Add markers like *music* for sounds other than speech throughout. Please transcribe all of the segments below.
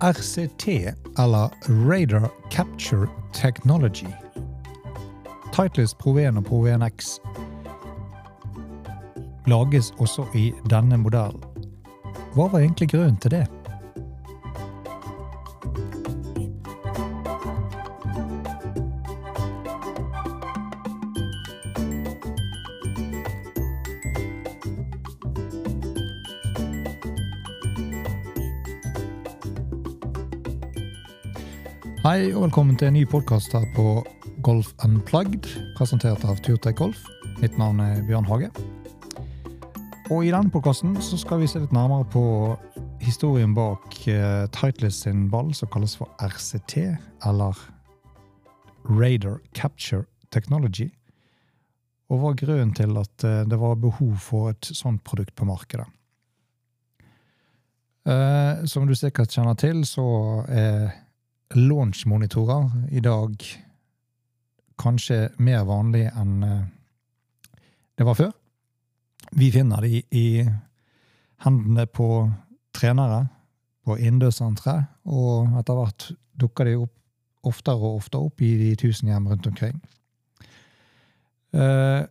RCT, eller Radar Capture Technology. Titles Pro 1 og Pro 1X lages også i denne modellen. Hva var egentlig grunnen til det? Hei og velkommen til en ny podkast her på Golf Unplugged, presentert av Turtech Golf. Mitt navn er Bjørn Hage. Og i denne podkasten skal vi se litt nærmere på historien bak uh, Titleist sin ball, som kalles for RCT, eller Radar Capture Technology. Og hva er grunnen til at uh, det var behov for et sånt produkt på markedet. Uh, som du sikkert kjenner til, så er launchmonitorer i dag kanskje mer vanlig enn det var før. Vi finner de i hendene på trenere, på innendørsentre, og etter hvert dukker de opp oftere og oftere opp i de tusen hjem rundt omkring. Eh,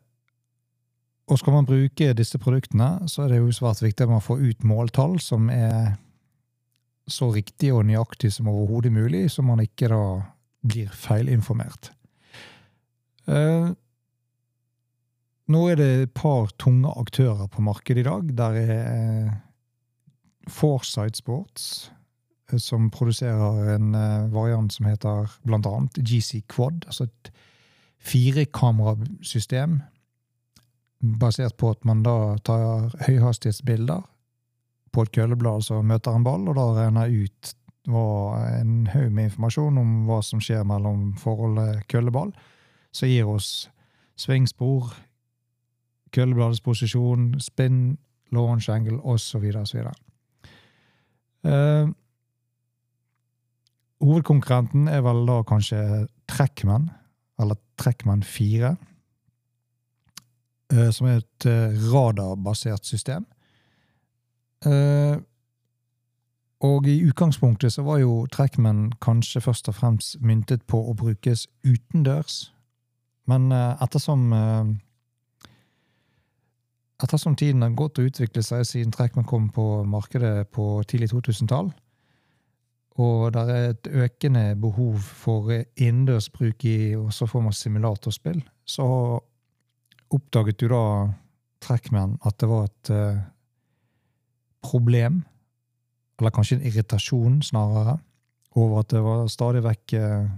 og skal man bruke disse produktene, så er det jo svært viktig at man får ut måltall som er så riktig og nøyaktig som overhodet mulig, så man ikke da blir feilinformert. Eh, nå er det et par tunge aktører på markedet i dag. Der er Foresight Sports, som produserer en variant som heter blant annet GC Quad. Altså et firekamerasystem basert på at man da tar høyhastighetsbilder på et køleblad så møter han ball, og da renner ut en haug med informasjon om hva som skjer mellom forholdet kølleball, som gir oss svingspor, køllebladets posisjon, spinn, launch angle osv. osv. Uh, hovedkonkurrenten er vel da kanskje Trekkman, eller Trekkman 4, uh, som er et uh, radarbasert system. Uh, og i utgangspunktet så var jo Trackman kanskje først og fremst myntet på å brukes utendørs. Men uh, ettersom uh, Ettersom tiden har gått og utviklet seg siden Trackman kom på markedet på tidlig 2000-tall, og det er et økende behov for innendørsbruk i også form av simulatorspill, så oppdaget du da Trackman at det var et problem, eller kanskje en irritasjon snarere, over at det var stadig vekk eh,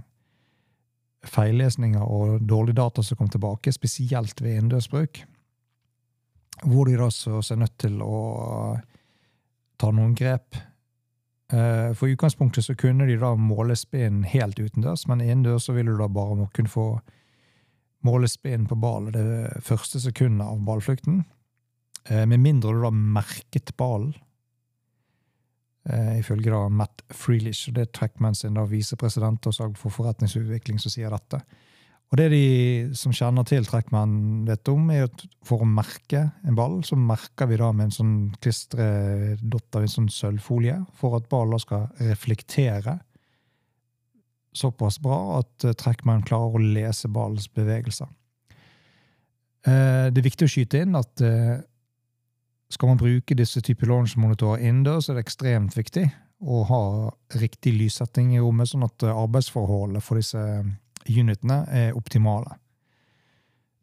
feillesninger og dårlig data som kom tilbake, spesielt ved innendørsbruk. Hvor de da så seg nødt til å ta noen grep. Eh, for i utgangspunktet så kunne de da måle spinn helt utendørs, men innendørs så ville du da bare kunne få måle spinn på ball det første sekundet av ballflukten. Eh, med mindre du da merket ballen. Eh, ifølge da Matt Freelish, det er Trackman sin da visepresident og salg for forretningsutvikling som sier dette. Og Det de som kjenner til Trackman vet om, er at for å merke en ball, så merker vi da med en sånn klistredott av en sånn sølvfolie, for at ballen skal reflektere såpass bra at Trackman klarer å lese ballens bevegelser. Det er viktig å skyte inn at skal man bruke disse typer launchmonitorer innendørs, er det ekstremt viktig å ha riktig lyssetting i rommet, sånn at arbeidsforholdene for disse unitene er optimale.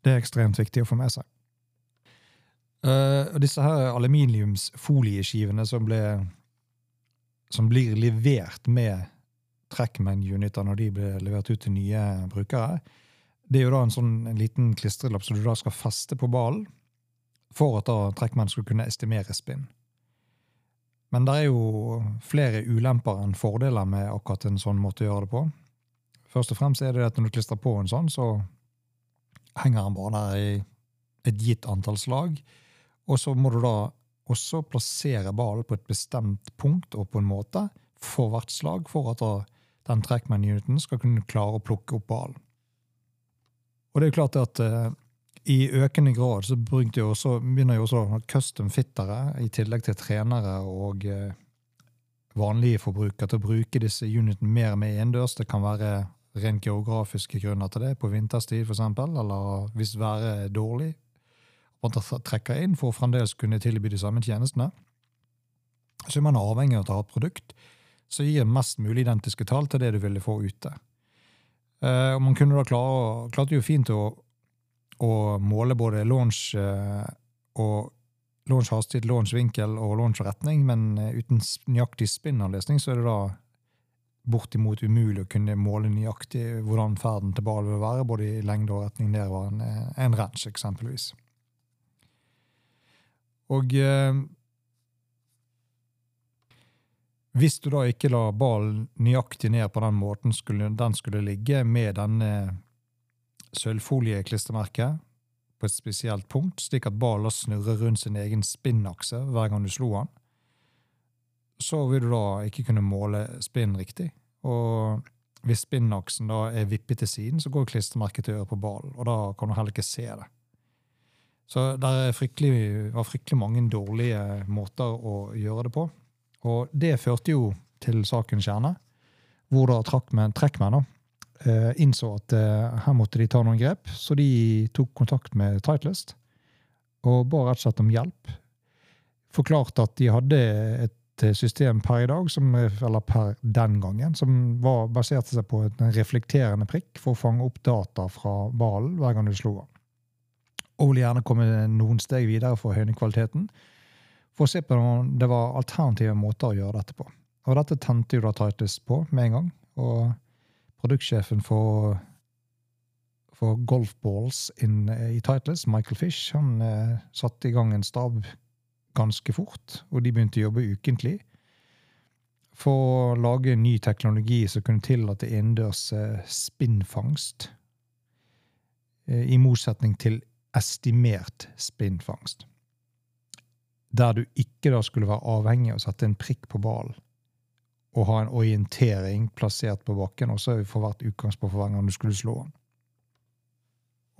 Det er ekstremt viktig å få med seg. Uh, disse her aluminiumsfolieskivene som, ble, som blir levert med Trackman-uniter når de blir levert ut til nye brukere, det er jo da en sånn en liten klistrelapp som du da skal feste på ballen for at da trekkmenn skulle kunne estimere spinn. Men det er jo flere ulemper enn fordeler med akkurat en sånn måte å gjøre det på. Først og fremst er det at når du klistrer på en sånn, så henger den bare der i et gitt antall slag. Og så må du da også plassere ballen på et bestemt punkt og på en måte for hvert slag, for at den trackman-uniten skal kunne klare å plukke opp ballen. Og det er jo klart at eh, i økende grad så jo også, begynner jo også custom fittere, i tillegg til trenere og eh, vanlige forbrukere til å bruke disse unitene mer mer innendørs. Det kan være rent geografiske grunner til det, på vinterstid f.eks., eller hvis været er dårlig. Man trekker inn for å fremdeles kunne tilby de samme tjenestene. Så er man avhengig av å ha et produkt som gir mest mulig identiske tall til det du ville få ute. Uh, og man kunne da klare, klarte jo fint å, å måle både launch uh, og launch hastighet, launch vinkel og launch retning, men uh, uten nøyaktig spinnavlesning så er det da bortimot umulig å kunne måle nøyaktig hvordan ferden til ball vil være, både i lengde og retning nedover en, en ranch, eksempelvis. Og hvis du da ikke la ballen nøyaktig ned på den måten skulle, den skulle ligge, med denne sølvfolieklistremerket på et spesielt punkt, slik at ballen snurrer rundt sin egen spinnakse hver gang du slo den, så vil du da ikke kunne måle spinn riktig. Og hvis spinnaksen da er vippet til siden, så går klistremerket til øret på ballen, og da kan du heller ikke se det. Så det var fryktelig mange dårlige måter å gjøre det på. Og det førte jo til sakens kjerne, hvor da trekkmenn eh, innså at eh, her måtte de ta noen grep. Så de tok kontakt med Titleist og ba rett og slett om hjelp. Forklarte at de hadde et system per i dag, som, eller per den gangen, som var, baserte seg på en reflekterende prikk for å fange opp data fra ballen hver gang du slo den. Og ville gjerne komme noen steg videre for å høyne kvaliteten for å se på om det var alternative måter å gjøre dette på. Og dette tente jo da Titus på med en gang. Og produktsjefen for, for golfballs in, i Titles, Michael Fish, han eh, satte i gang en stab ganske fort, og de begynte å jobbe ukentlig for å lage ny teknologi som kunne tillate innendørs eh, spinnfangst, eh, i motsetning til estimert spinnfangst. Der du ikke da skulle være avhengig av å sette en prikk på ballen og ha en orientering plassert på bakken, og så er vi for hvert utgangspunkt for hver gang du skulle slå den.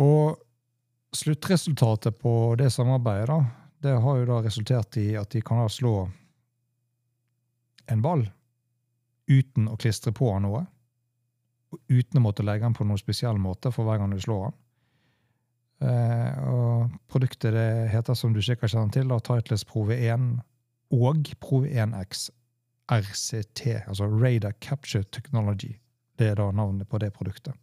Og sluttresultatet på det samarbeidet da, det har jo da resultert i at de kan da slå en ball uten å klistre på noe, og uten å måtte legge den på noen spesiell måte for hver gang du slår den. Uh, og produktet det heter, som du sikkert kjenner til, da, Titles Prove 1 og Prove 1X RCT, altså Radar Capture Technology. Det er da navnet på det produktet.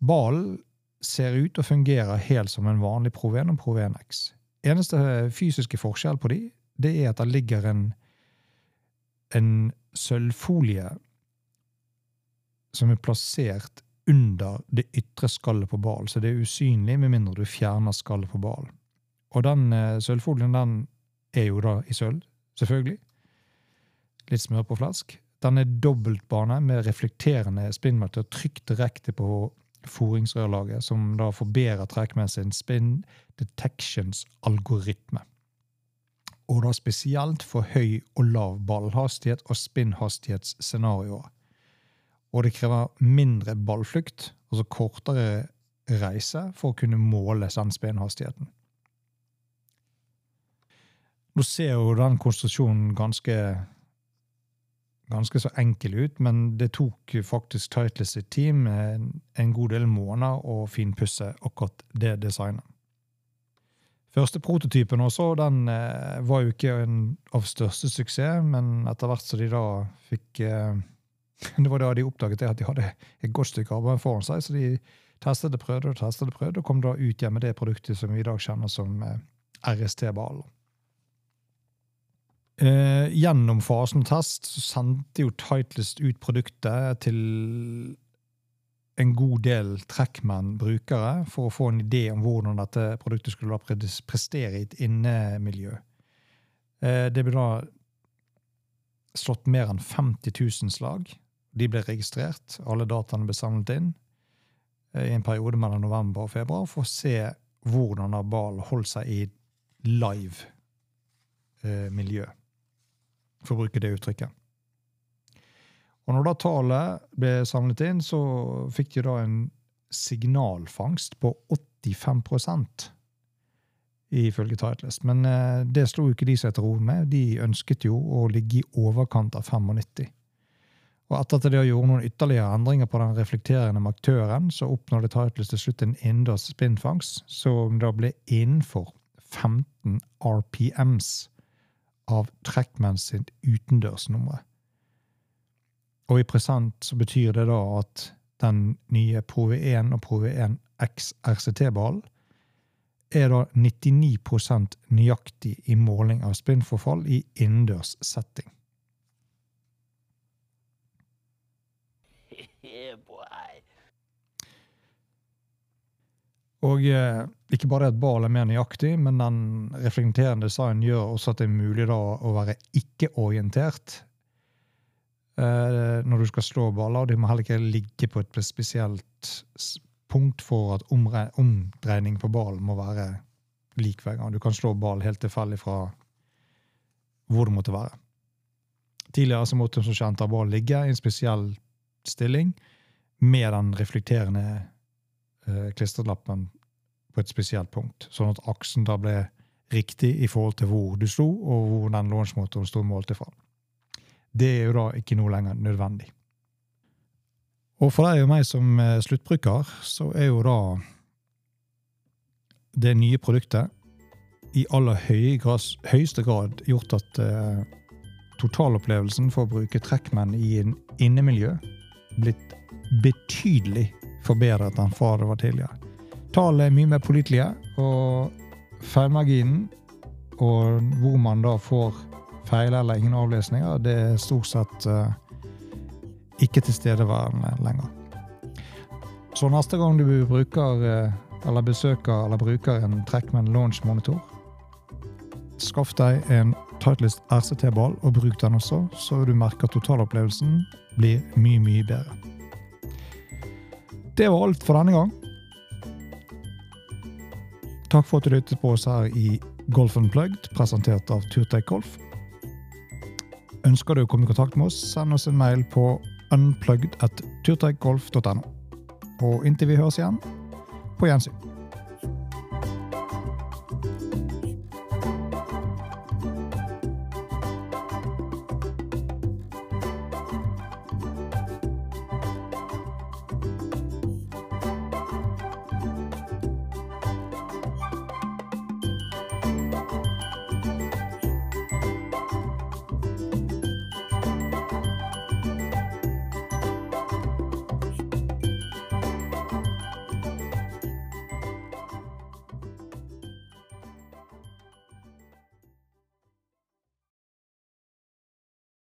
Ballen ser ut og fungerer helt som en vanlig Proven 1 og Prove 1X. Eneste fysiske forskjell på de, det er at det ligger en, en sølvfolie som er plassert under det ytre skallet på ballen, så det er usynlig med mindre du fjerner skallet på ballen. Og den eh, sølvfolien den er jo da i sølv, selvfølgelig. Litt smør på flask. Den er dobbeltbane med reflekterende spinnmatter trykt direkte på foringsrørlaget, som da forbedrer trekkmenn sin spin detections-algoritme. Og da spesielt for høy og lav ballhastighet og spinnhastighetsscenarioer og det krever mindre ballflukt, altså kortere reise, for å kunne måle sandspennhastigheten. Nå ser jo den konstruksjonen ganske, ganske så enkel ut, men det tok faktisk Titles sitt team en god del måneder å finpusse akkurat det designet. Første prototypen også, den eh, var jo ikke en, av største suksess, men etter hvert som de da fikk eh, *laughs* det var da de oppdaget at de hadde et godt stykke arbeid foran seg. Så de testet det, prøvde og testet det, prøvde, og kom da ut igjen med det produktet som vi i dag kjenner som eh, RST-ballen. Eh, gjennom fasen test så sendte jo Titleist ut produktet til en god del Trackman-brukere for å få en idé om hvordan dette produktet skulle prestere i et innemiljø. Eh, det ble da slått mer enn 50 000 slag. De ble registrert, alle dataene ble samlet inn eh, i en periode mellom november og februar for å se hvordan Bal holdt seg i live eh, miljø, for å bruke det uttrykket. Og når da tallet ble samlet inn, så fikk de da en signalfangst på 85% ifølge Titleist. Men eh, det slo jo ikke de seg til ro med. De ønsket jo å ligge i overkant av 95. Og etter at de gjorde noen ytterligere endringer på den reflekterende maktøren, så oppnådde Titleist til slutt en innendørs spinnfangst som da ble innenfor 15 RPMs av Trackman sitt utendørsnummer. Og i present så betyr det da at den nye Pro V1 og Pro V1 X RCT-ballen er da 99% nøyaktig i måling av spinnforfall i innendørs setting. *laughs* Og eh, ikke bare at ball er mer nøyaktig, men den reflekterende designen gjør også at det er mulig da å være ikke-orientert eh, når du skal slå baller. og De må heller ikke ligge på et spesielt punkt for at omdreining på ballen må være lik hver gang. Du kan slå ball helt tilfeldig fra hvor det måtte være. Tidligere så måtte som kjent ball ligge i en spesiell stilling med den reflekterende eh, klistrelappen på et spesielt punkt, sånn at aksen da ble riktig i forhold til hvor du sto, og hvor den launchmotoren sto målt ifra. Det er jo da ikke noe lenger nødvendig. Og for deg og meg som eh, sluttbruker, så er jo da det nye produktet i aller høyeste grad gjort at uh, totalopplevelsen for å bruke Trackman i en innemiljø blitt betydelig forbedret enn fra det var tidligere. Tallene er mye mer pålitelige, og feilmarginen og hvor man da får feil eller ingen avlesninger, det er stort sett uh, ikke tilstedeværende lenger. Så neste gang du bruker eh, eller besøker eller bruker en Trackman Launch monitor, skaff deg en Titleist RCT-ball og bruk den også, så du merker at totalopplevelsen blir mye, mye bedre. Det var alt for denne gang. Takk for at du lyttet på oss her i Golf Unplugged, presentert av Turtech Golf. Ønsker du å komme i kontakt med oss, send oss en mail på unplugged at turtrekkgolf.no. Og inntil vi høres igjen, på gjensyn.